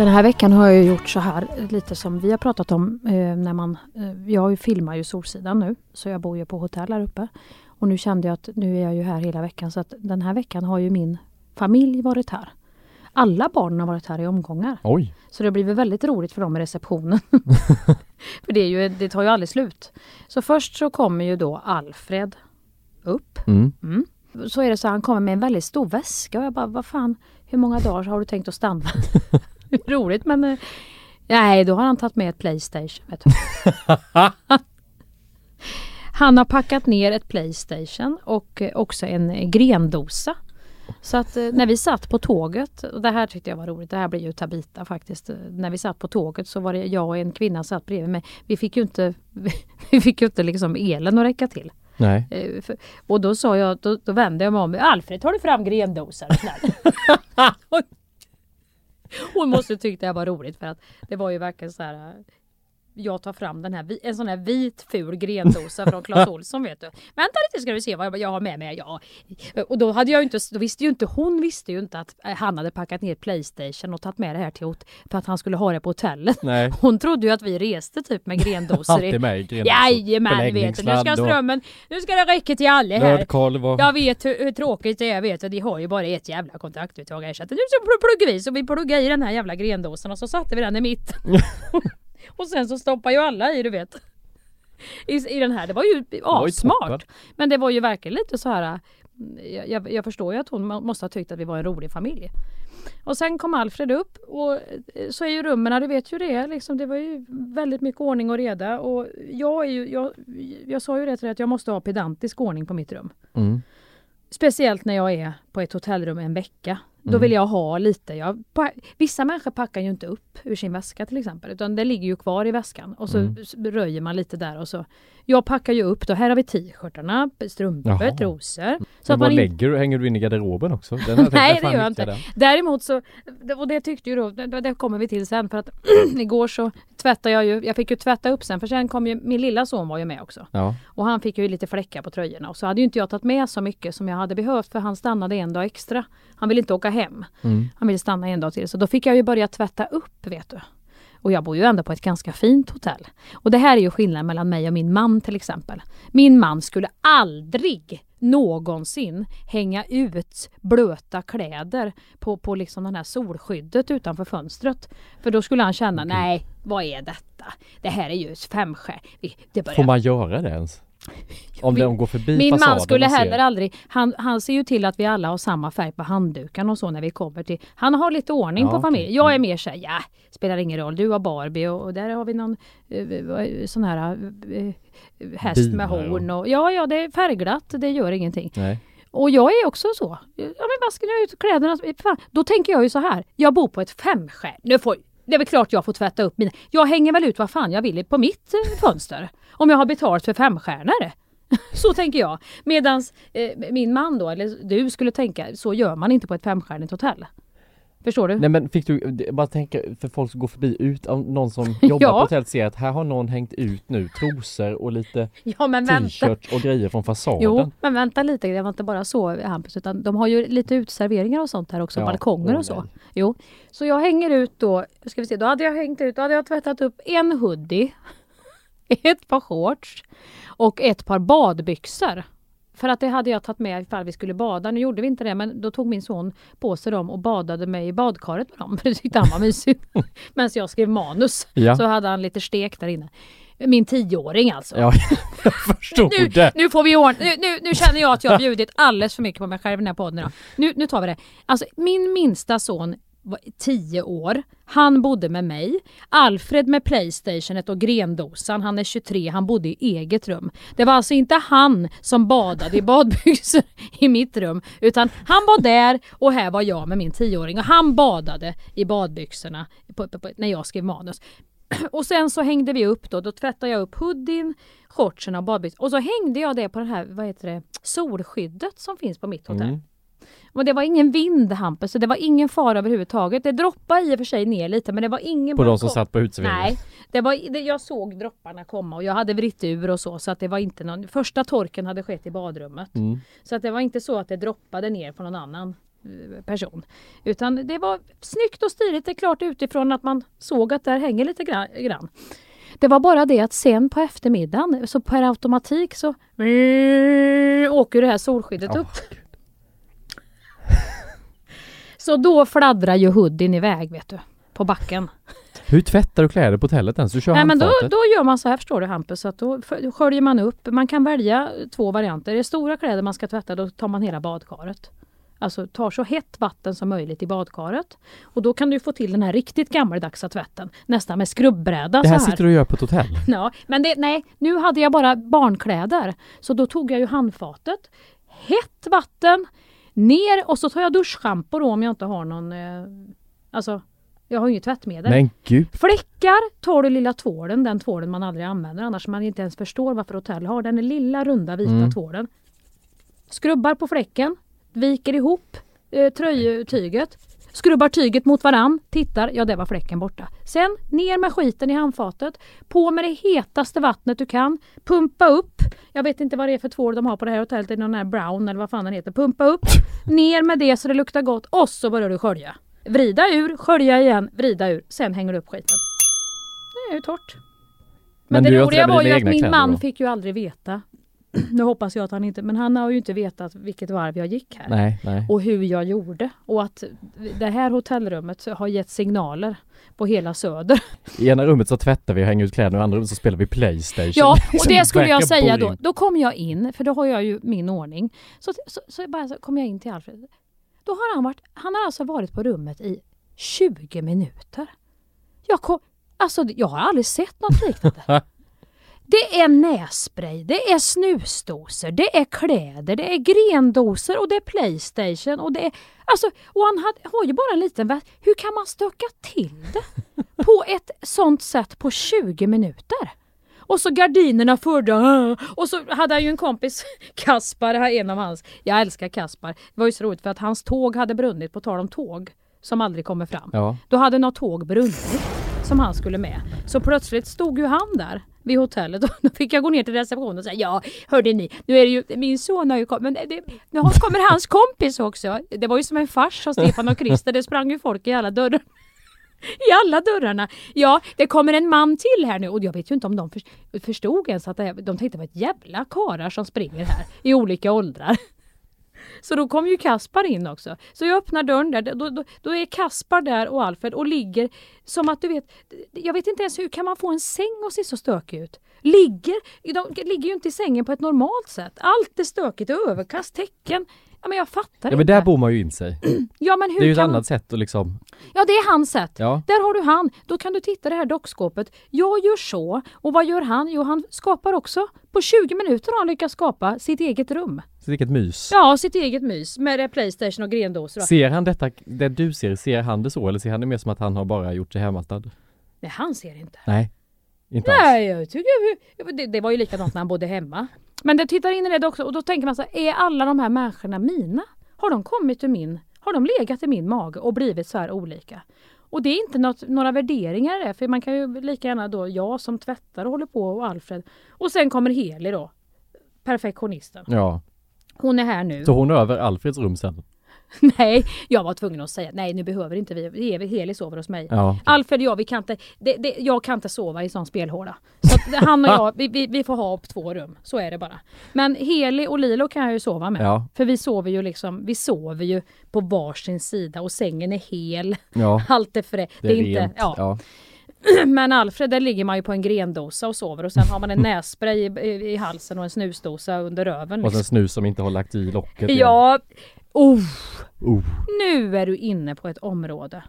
Den här veckan har jag gjort så här, lite som vi har pratat om eh, när man... Eh, jag filmar ju Solsidan nu, så jag bor ju på hotell här uppe. Och nu kände jag att nu är jag ju här hela veckan, så att den här veckan har ju min familj varit här. Alla barnen har varit här i omgångar. Oj! Så det har blivit väldigt roligt för dem i receptionen. för det, är ju, det tar ju aldrig slut. Så först så kommer ju då Alfred upp. Mm. Mm. Så är det så han kommer med en väldigt stor väska och jag bara, vad fan, hur många dagar har du tänkt att stanna? Roligt men eh, nej, då har han tagit med ett Playstation. Vet du. han har packat ner ett Playstation och eh, också en grendosa. Så att eh, när vi satt på tåget, och det här tyckte jag var roligt, det här blir ju Tabita faktiskt. När vi satt på tåget så var det jag och en kvinna satt bredvid mig. Vi fick ju inte, vi fick ju inte liksom elen att räcka till. Nej. Och då sa jag, då, då vände jag mig om. Alfred tar du fram grendosor snäll. Hon måste tyckt det här var roligt för att det var ju verkligen så här. Jag tar fram den här, vi- en sån här vit ful grendosa från Clas Ohlson vet du. Vänta lite ska du se vad jag har med mig. Ja. Och då hade jag inte, då visste ju inte hon visste ju inte att eh, han hade packat ner Playstation och tagit med det här till hot för att han skulle ha det på hotellet. Nej. Hon trodde ju att vi reste typ med grendosor. Alltid med grendosor. Jajamän vet du. Nu ska strömmen, nu ska det räcka till alla här. Rödkolv och... Jag vet hur, hur tråkigt det är, vet du. De har ju bara ett jävla kontaktuttag att nu så pl- pluggar vi, så vi pluggade i den här jävla grendosan och så satte vi den i mitten. Och sen så stoppar ju alla i, du vet. I, I den här. Det var ju assmart. toppen. Men det var ju verkligen lite så här. äh, Jag, jag, förstår ju att hon må- måste ha tyckt att vi var en rolig familj. Och sen kom Alfred upp och eh, så är ju rummen, du vet ju det liksom, det var ju väldigt mycket ordning och reda och jag är ju, jag, jag sa ju det till dig att jag måste ha pedantisk ordning på mitt rum. Mm. Speciellt när jag är på ett hotellrum en vecka. Då Mm. vill jag ha lite. Jag, vissa människor packar ju inte upp ur sin väska till exempel. Utan det ligger ju kvar i väskan. Och så Mm. röjer man lite där och så. Jag packar ju upp då. Här har vi t-shirtarna, strumpor, Jaha. trosor. Så Men att vad man lägger du? Hänger du in i garderoben också? Nej, det gör jag inte. den? Däremot så, och det tyckte ju då, det, det kommer vi till sen för att igår så tvättade jag ju, jag fick ju tvätta upp sen för sen kom ju, min lilla son var ju med också. Ja. Och han fick ju lite fläckar på tröjorna och så hade ju inte jag tagit med så mycket som jag hade behövt för han stannade en dag extra. Han ville inte åka hem. Mm. Han ville stanna en dag till så då fick jag ju börja tvätta upp vet du. Och jag bor ju ändå på ett ganska fint hotell. Och det här är ju skillnaden mellan mig och min man till exempel. Min man skulle aldrig någonsin hänga ut blöta kläder på, på liksom den här solskyddet utanför fönstret. För då skulle han känna, nej vad är detta? Det här är ju femskär. Det börjar Får man göra det ens? Om min- de går förbi Min man skulle heller aldrig, han, han ser ju till att vi alla har samma färg på handdukarna och så när vi kommer till, han har lite ordning Ja, på familjen. Jag är mer såhär, ja, spelar ingen roll, du har Barbie och, och där har vi någon uh, sån här uh, häst med Bilar och- horn och ja, ja, det är färgglatt, det gör ingenting. Nej. Och jag är också så. Ja men vad ska ni ut kläderna? Fan. Då tänker jag ju så här. Jag bor på ett femstjärn. Nu får, det är väl klart jag får tvätta upp mina. Jag hänger väl ut vad fan jag vill på mitt eh, fönster. Om jag har betalt för femstjärnor. Så tänker jag. Medans eh, min man då, eller du skulle tänka, så gör man inte på ett femstjärnigt hotell. Förstår du? Nej men fick du, bara tänka för folk som går förbi ut, om någon som jobbar Ja. på hotellet ser att här har någon hängt ut nu trosor och lite Ja men vänta. t-shirt och grejer från fasaden. Jo, men vänta lite. Det var inte bara så Hampus, utan de har ju lite uteserveringar och sånt här också, Ja, balkonger och så. nej. Jo, så jag hänger ut då, ska vi se, då hade jag hängt ut, då hade jag tvättat upp en hoodie, ett par shorts och ett par badbyxor. För att det hade jag tagit med ifall vi skulle bada. Nu gjorde vi inte det men då tog min son på sig dem och badade mig i badkaret med dem. För det tyckte han var mysigt. Medan jag skrev manus Ja. så hade han lite stek där inne. Min tioåring alltså. Ja, jag förstod Nu, det. nu får vi ordna, nu, nu, nu känner jag att jag har bjudit alldeles för mycket på mig själv i den här podden. Nu, nu tar vi det. Alltså min minsta son tio 10 år. Han bodde med mig. Alfred med Playstationet och grendosan. Han är 23, han bodde i eget rum. Det var alltså inte han som badade i badbyxor i mitt rum. Utan han var där och här var jag med min 10-åring. Och han badade i badbyxorna på, på, på, när jag skrev manus. Och sen så hängde vi upp då. Då tvättade jag upp hoodien, shortsen och badbyxorna. Och så hängde jag det på det här, vad heter det, solskyddet som finns på mitt hotell. Mm. Och det var ingen vind Hampus, så det var ingen fara överhuvudtaget. Det droppade i och för sig ner lite men det var ingen På de som satt på uteserveringen? Nej, det var, det, jag såg dropparna komma och jag hade vritt ur och så så att det var inte någon, första torken hade skett i badrummet. Mm. Så att det var inte så att det droppade ner på någon annan eh, person. Utan det var snyggt och stiligt, det är klart utifrån att man såg att där hänger lite gra- grann. Det var bara det att sen på eftermiddagen så per automatik så åker det här solskyddet Åh, upp. Så då fladdrar ju hoodien iväg vet du. På backen. Hur tvättar du kläder på hotellet ens? Du kör Nej men då, då gör man så här förstår du Hampus. Att då sköljer man upp. Man kan välja två varianter. Är det stora kläder man ska tvätta då tar man hela badkaret. Alltså tar så hett vatten som möjligt i badkaret. Och då kan du få till den här riktigt gammaldags tvätten. Nästan med skrubbräda Det här så här. sitter du och gör på ett hotell? Ja, men det, nej, nu hade jag bara barnkläder. Så då tog jag ju handfatet, hett vatten, ner och så tar jag duschschampo då om jag inte har någon... Eh, alltså, jag har ju inget tvättmedel. Men gud! Fläckar tar du lilla tvålen, den tvålen man aldrig använder annars man inte ens förstår varför hotell har den lilla runda vita Mm. tvålen. Skrubbar på fläcken, viker ihop eh, tröjtyget, skrubbar tyget mot varann, tittar, ja det var fläcken borta. Sen ner med skiten i handfatet, på med det hetaste vattnet du kan, pumpa upp, jag vet inte vad det är för tvål de har på det här hotellet, det är någon här brown eller vad fan den heter, pumpa upp, ner med det så det luktar gott och så börjar du skölja. Vrida ur, skölja igen, vrida ur, sen hänger du upp skiten. Det är ju torrt. Men, Men det roliga var ju att min man då? fick ju aldrig veta. Nu hoppas jag att han inte, men han har ju inte vetat vilket varv jag gick här. Nej, nej. Och hur jag gjorde. Och att det här hotellrummet har gett signaler på hela Söder. I ena rummet så tvättar vi och hänger ut kläderna, i andra rummet så spelar vi Playstation. Ja, och det skulle jag säga då. Då kom jag in, för då har jag ju min ordning. Så, så, så bara så kom jag in till Alfred. Då har han varit, han har alltså varit på rummet i 20 minuter. Jag kom, alltså jag har aldrig sett något liknande. Det är nässpray, det är snusdosor, det är kläder, det är grendosor och det är Playstation och det är... Alltså, och han hade, har ju bara en liten väst. Hur kan man stöka till det på ett sånt sätt på 20 minuter? Och så gardinerna förde och så hade han ju en kompis, Kaspar, här en av hans, jag älskar Kaspar. Det var ju så roligt för att hans tåg hade brunnit, på tal om tåg som aldrig kommer fram. Ja. Då hade något tåg brunnit som han skulle med. Så plötsligt stod ju han där vid hotellet och då fick jag gå ner till receptionen och säga ja, hörde ni, nu är det ju, min son har ju kommit, men eh, det, nu kommer hans kompis också. Det var ju som en fars av Stefan och Christer, det sprang ju folk i alla dörrar. I alla dörrarna. Ja, det kommer en man till här nu och jag vet ju inte om de förstod ens att det, de tänkte det var ett jävla karar som springer här i olika åldrar. Så då kom ju Kaspar in också. Så jag öppnar dörren där, då, då, då är Kaspar där och Alfred och ligger som att du vet, jag vet inte ens hur kan man få en säng att se så stökig ut? Ligger, de ligger ju inte i sängen på ett normalt sätt. Allt är stökigt, överkast, tecken. Ja men jag fattar Ja inte. men där bor man ju in sig. ja, men hur Det är ju ett kan annat sätt att liksom, Ja, det är hans sätt. ja. Där har du han. Då kan du titta det här dockskåpet. Jag gör så. Och vad gör han? Jo, han skapar också. På 20 minuter har han lyckats skapa sitt eget rum. Så vilket mys. Ja, sitt eget mys med det Playstation och grendosor. Ser han detta, det du ser, ser han det så eller ser han det mer som att han har bara gjort sig hemmastadd? Nej, han ser inte. Nej. Inte alls. Nej, jag tycker det, det var ju likadant när han bodde hemma. Men det tittar in i det också och då tänker man så här, är alla de här människorna mina? Har de kommit ur min, har de legat i min mage och blivit så här olika? Och det är inte något, några värderingar det, för man kan ju lika gärna då, jag som tvättar och håller på och Alfred. Och sen kommer Heli då, perfektionisten. Ja. Hon är här nu. Så hon är över Alfreds rum sen? Nej, jag var tvungen att säga nej nu behöver inte vi, Heli sover hos mig. Ja. Alfred och jag, vi kan inte, det, det, jag kan inte sova i sån spelhåla. Så han och jag, vi, vi, vi får ha upp två rum. Så är det bara. Men Heli och Lilo kan jag ju sova med. Ja. För vi sover ju liksom, vi sover ju på varsin sida och sängen är hel. Ja. Allt är frä. Det är, rent. ja. Men Alfred, där ligger man ju på en grendosa och sover och sen har man en nässpray i, i, i halsen och en snusdosa under röven. Och sen Liksom. snus som inte har lagt i locket igen. Ja, oh, Oh. nu är du inne på ett område.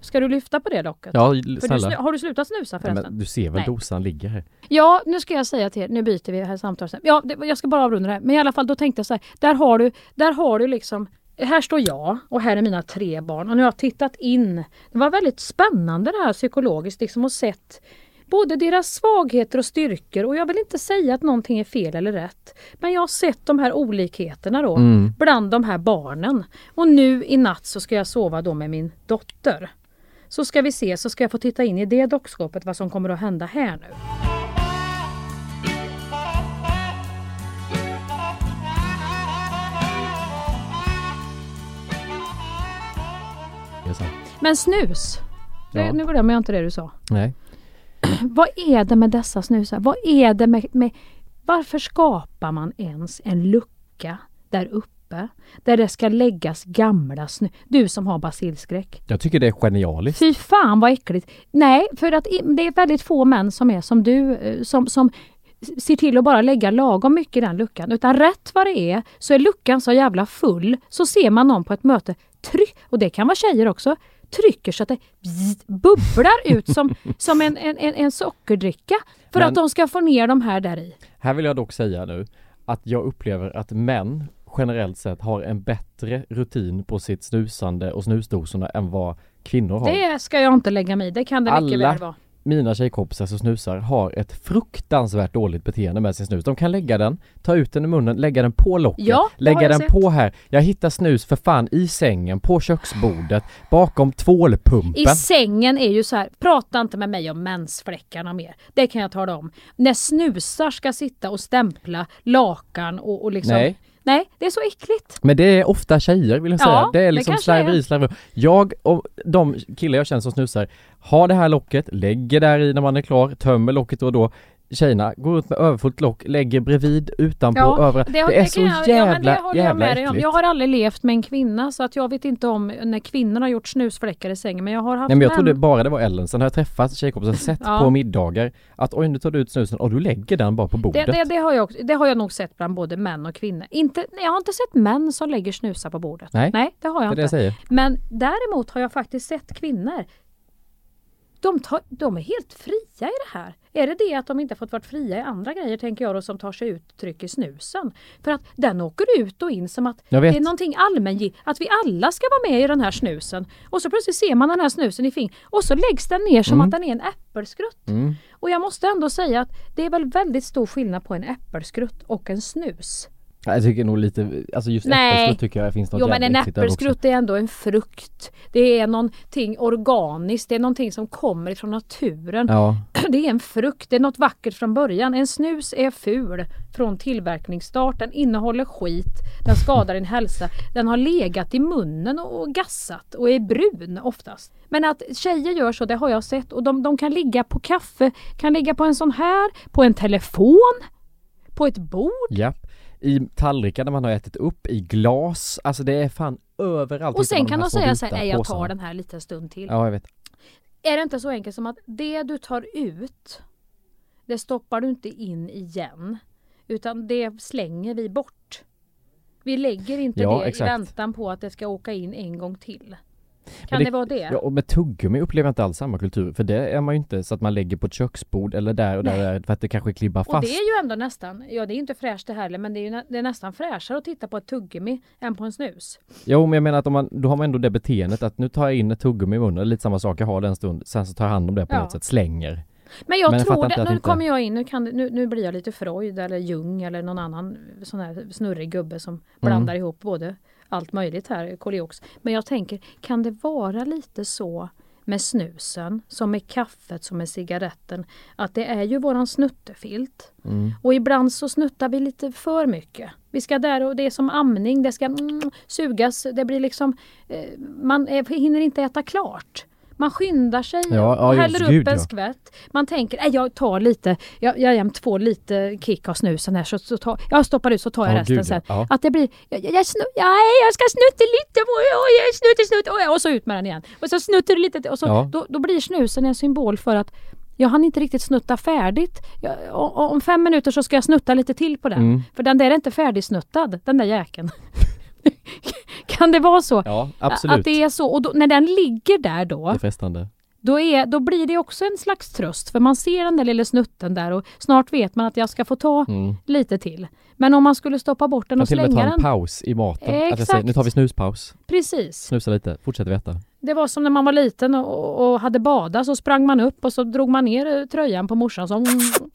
Ska du lyfta på det locket? Ja, För du, snälla. har du slutat snusa Nej, förresten? men du ser väl Nej. dosan ligger här? Ja, nu ska jag säga till er, nu byter vi här samtalet. Ja, det, jag ska bara avrunda det här. Men i alla fall, då tänkte jag så här, där har du, där har du liksom här står jag och här är mina tre barn och nu har jag tittat in. Det var väldigt spännande det här psykologiskt liksom och sett både deras svagheter och styrkor och jag vill inte säga att någonting är fel eller rätt. Men jag har sett de här olikheterna då Mm. bland de här barnen. Och nu i natt så ska jag sova då med min dotter. Så ska vi se, så ska jag få titta in i det dockskåpet vad som kommer att hända här nu. Men snus, Ja. nu glömmer jag inte det du sa. Nej. Vad är det med dessa snusar? Vad är det med, med varför skapar man ens en lucka där uppe där det ska läggas gamla snus? Du som har basilskräck. Jag tycker det är genialiskt. Fy fan vad äckligt! Nej, för att det är väldigt få män som är som du eh, som, som ser till att bara lägga lagom mycket i den luckan. Utan rätt vad det är så är luckan så jävla full så ser man någon på ett möte tryck, och det kan vara tjejer också, trycker så att det bubblar ut som, som en, en, en, sockerdricka. För Men- att de ska få ner de här där i. Här vill jag dock säga nu att jag upplever att män generellt sett har en bättre rutin på sitt snusande och snusdosorna än vad kvinnor har. Det ska jag inte lägga mig i, det kan det mycket Alla väl vara. Mina tjejkompisar som snusar har ett fruktansvärt dåligt beteende med sin snus. De kan lägga den, ta ut den i munnen, lägga den på locket, Ja, lägga den sett. på här. Jag hittar snus för fan i sängen, på köksbordet, bakom tvålpumpen. I sängen är ju så här, prata inte med mig om mensfläckarna mer. Det kan jag tala om. När snusar ska sitta och stämpla lakan och, och liksom... Nej. Nej, det är så äckligt. Men det är ofta tjejer vill jag Ja, säga. Det är liksom slarveri, slarveri. Jag och de killar jag känner som snusar har det här locket, lägger där i när man är klar, tömmer locket då och då. Tjejerna går ut med överfullt lock, lägger bredvid, utanpå, överallt. Det, är så jag- jävla, ja, det jag jävla om. äckligt. Jag har aldrig levt med en kvinna så att jag vet inte om när kvinnor har gjort snusfläckar i sängen men jag har haft Nej men jag män. trodde bara det var Ellen, sen har jag träffat tjejkompisar, sett Ja. på middagar att oj nu tar du ut snusen och du lägger den bara på det, bordet. det, det, har jag, också- det har jag nog sett bland både män och kvinnor. Inte, jag har inte sett män som lägger snusar på bordet. Nej. nej det har det jag det jag inte. säger. Men däremot har jag faktiskt sett kvinnor. De, tar, de är helt fria i det här. Är det det att de inte fått varit fria i andra grejer tänker jag då som tar sig uttryck i snusen? För att den åker ut och in som att det är någonting allmängiltigt, att vi alla ska vara med i den här snusen. Och så plötsligt ser man den här snusen i fing och så läggs den ner som Mm. att den är en äppelskrutt. Mm. Och jag måste ändå säga att det är väl väldigt stor skillnad på en äppelskrutt och en snus. Ja, Jag tycker nog lite, alltså just Nej. äppelskrutt tycker jag finns något Jo men en äppelskrutt är ändå en frukt. Det är någonting organiskt, det är någonting som kommer ifrån naturen. Ja, Det är en frukt, det är något vackert från början. En snus är ful från tillverkningsstart, den innehåller skit, den skadar din hälsa, den har legat i munnen och och gassat och är brun oftast. Men att tjejer gör så, det har jag sett och de, de kan ligga på kaffe, kan ligga på en sån här, på en telefon, på ett bord. japp. I tallrikar när man har ätit upp, i glas, alltså det är fan överallt Och sen kan de säga så vita här, nej jag tar den här lite stund till. Ja, jag vet. Är det inte så enkelt som att det du tar ut, det stoppar du inte in igen. Utan det slänger vi bort. Vi lägger inte Ja, det exakt. i väntan på att det ska åka in en gång till. Kan Men det, vara det? Ja, och med tuggummi upplever jag inte alls samma kultur, för det är man ju inte så att man lägger på ett köksbord eller där och där för att det kanske klibbar Och fast. det är ju ändå nästan, ja det är inte fräscht det heller men det är ju det är nästan fräschare att titta på ett tuggummi än på en snus. Jo men jag menar att om man, då har man ändå det beteendet att nu tar jag in ett tuggummi i munnen, lite samma sak, jag har det en stund, sen så tar jag hand om det på Ja. något sätt, slänger. Men jag Men jag tror det, nu inte- kommer jag in, nu, kan, det- nu, nu blir jag lite Freud eller Jung eller någon annan sån här snurrig gubbe som Mm. blandar ihop både allt möjligt här, koliox. Men jag tänker, kan det vara lite så med snusen, som med kaffet, som med cigaretten, att det är ju våran snuttefilt. Mm. Och ibland så snuttar vi lite för mycket. Vi ska där och det är som amning, det ska mm, sugas, det blir liksom, eh, man är, hinner inte äta klart. Man skyndar sig Ja, ja, och just häller gud, upp en ja. skvätt. Man tänker, nej jag tar lite, jag, jag jämt får lite kick av snusen här så, så tar, jag stoppar ut så tar jag Ja, resten gud, sen. Att det blir, jag, jag, snu, ja, jag ska snutta lite, oj, snutte, snutte, och så ut med den igen. Och så snuttar du lite och så, då, då blir snusen en symbol för att jag hann inte riktigt snutta färdigt. Jag, om fem minuter så ska jag snutta lite till på den. Mm. För den där är inte färdigsnuttad, den där jäkeln. kan det vara så? Ja, absolut. Att det är så. Och då, när den ligger där då, Det är frestande. då, är, då blir det också en slags tröst. För man ser den där lilla snutten där och snart vet man att jag ska få ta Mm. lite till. Men om man skulle stoppa bort den och till och med ta slänga en den. paus i maten. Att jag säger, Exakt. nu tar vi snuspaus. Precis. Snusa lite, fortsätter vi äta. Det var som när man var liten och, och hade badat så sprang man upp och så drog man ner eh, tröjan på morsan så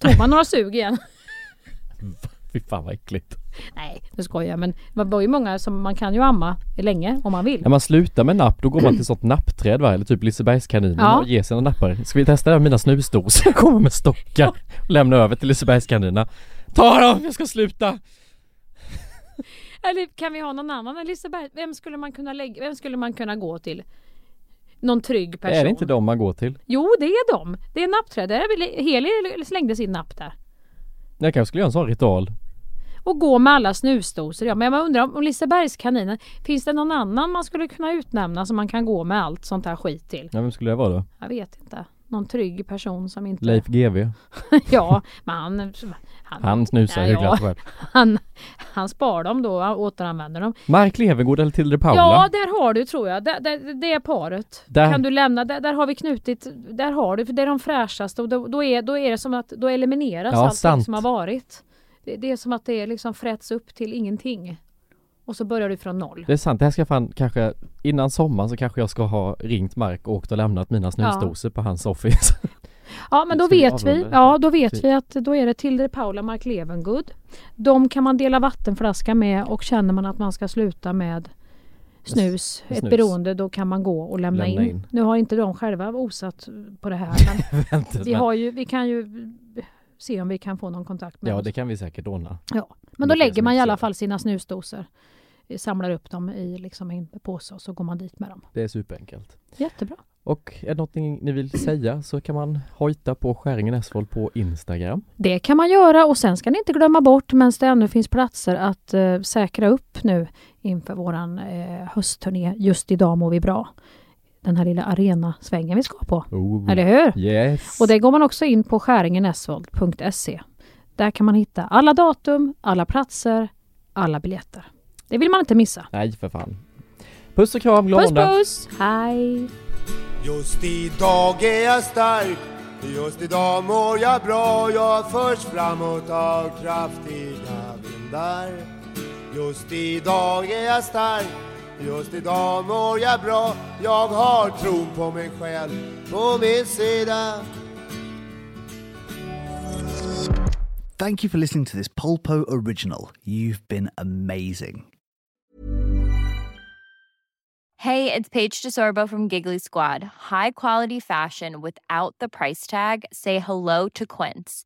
tog man några sug igen. Fy fan vad äckligt. Nej, nu skojar jag men det var ju många som man kan ju amma länge om man vill. När man slutar med napp då går man till sånt nappträd va? Eller typ Lisebergskaninen Ja. och ger sina nappar. Ska vi testa det med mina snusdosor? Jag kommer med stockar och lämnar över till Lisebergskaninerna. Ta dem, jag ska sluta! Eller kan vi ha någon annan än Liseberg? Vem skulle man kunna lägga, vem skulle man kunna gå till? Någon trygg person? Är det inte de man går till? Jo, det är de. Det är nappträd. Heli slängde sin napp där. Jag kanske skulle göra en sån ritual. Och gå med alla snusdosor. Ja, men jag undrar om Lisebergskaninen, finns det någon annan man skulle kunna utnämna som man kan gå med allt sånt här skit till? Ja, vem skulle det vara då? Jag vet inte. Någon trygg person som inte... Leif GW. ja, men han... Han, Han snusar Ja, hyggligt ja. själv. han, han spar dem då och återanvänder dem. Mark Levengood eller Tilde Paula? Ja, där har du tror jag. Det, det, det är paret. Där- Kan du lämna, där, där har vi knutit, där har du, för det är de fräschaste och då, då, är, då är det som att, då elimineras Ja, sant. som har varit. Det, det är som att det liksom fräts upp till ingenting. Och så börjar du från noll. Det är sant, det här ska fan kanske Innan sommaren så kanske jag ska ha ringt Mark och åkt och lämnat mina snusdosor på hans office Ja men då vet vi, ja då vet Typ. vi att då är det Tilde Paula Mark Levengood. De kan man dela vattenflaska med och känner man att man ska sluta med snus, Med ett snus. beroende, då kan man gå och lämna, Lämna in. in. Nu har inte de själva osat på det här men vi, har ju, vi kan ju se om vi kan få någon kontakt med Ja oss. det kan vi säkert ordna Ja. Men då lägger man i alla fall sina snusdosor, eh, samlar upp dem i liksom en påse och så går man dit med dem. Det är superenkelt Jättebra. Och är det någonting ni vill säga så kan man hojta på Skäringen Esvold på Instagram Det kan man göra och sen ska ni inte glömma bort medan det ännu finns platser att eh, säkra upp nu inför våran eh, höstturné Just idag mår vi bra. Den här lilla arenasvängen vi ska på. oh. Eller hur? Yes! Och det går man också in på skäringenesvold.se. Där kan man hitta alla datum, alla platser, alla biljetter. Det vill man inte missa. Nej för fan Puss och kram, glad Puss puss! Hej! Just idag är jag stark Just idag mår jag bra Jag förs framåt av kraftiga vindar Just idag är jag stark Just idag mår jag bra Jag har tron på mig själv på min sida Thank you for listening to this Polpo original. You've been amazing. Hey, it's Paige DeSorbo from Giggly Squad. High quality fashion without the price tag. Say hello to Quince.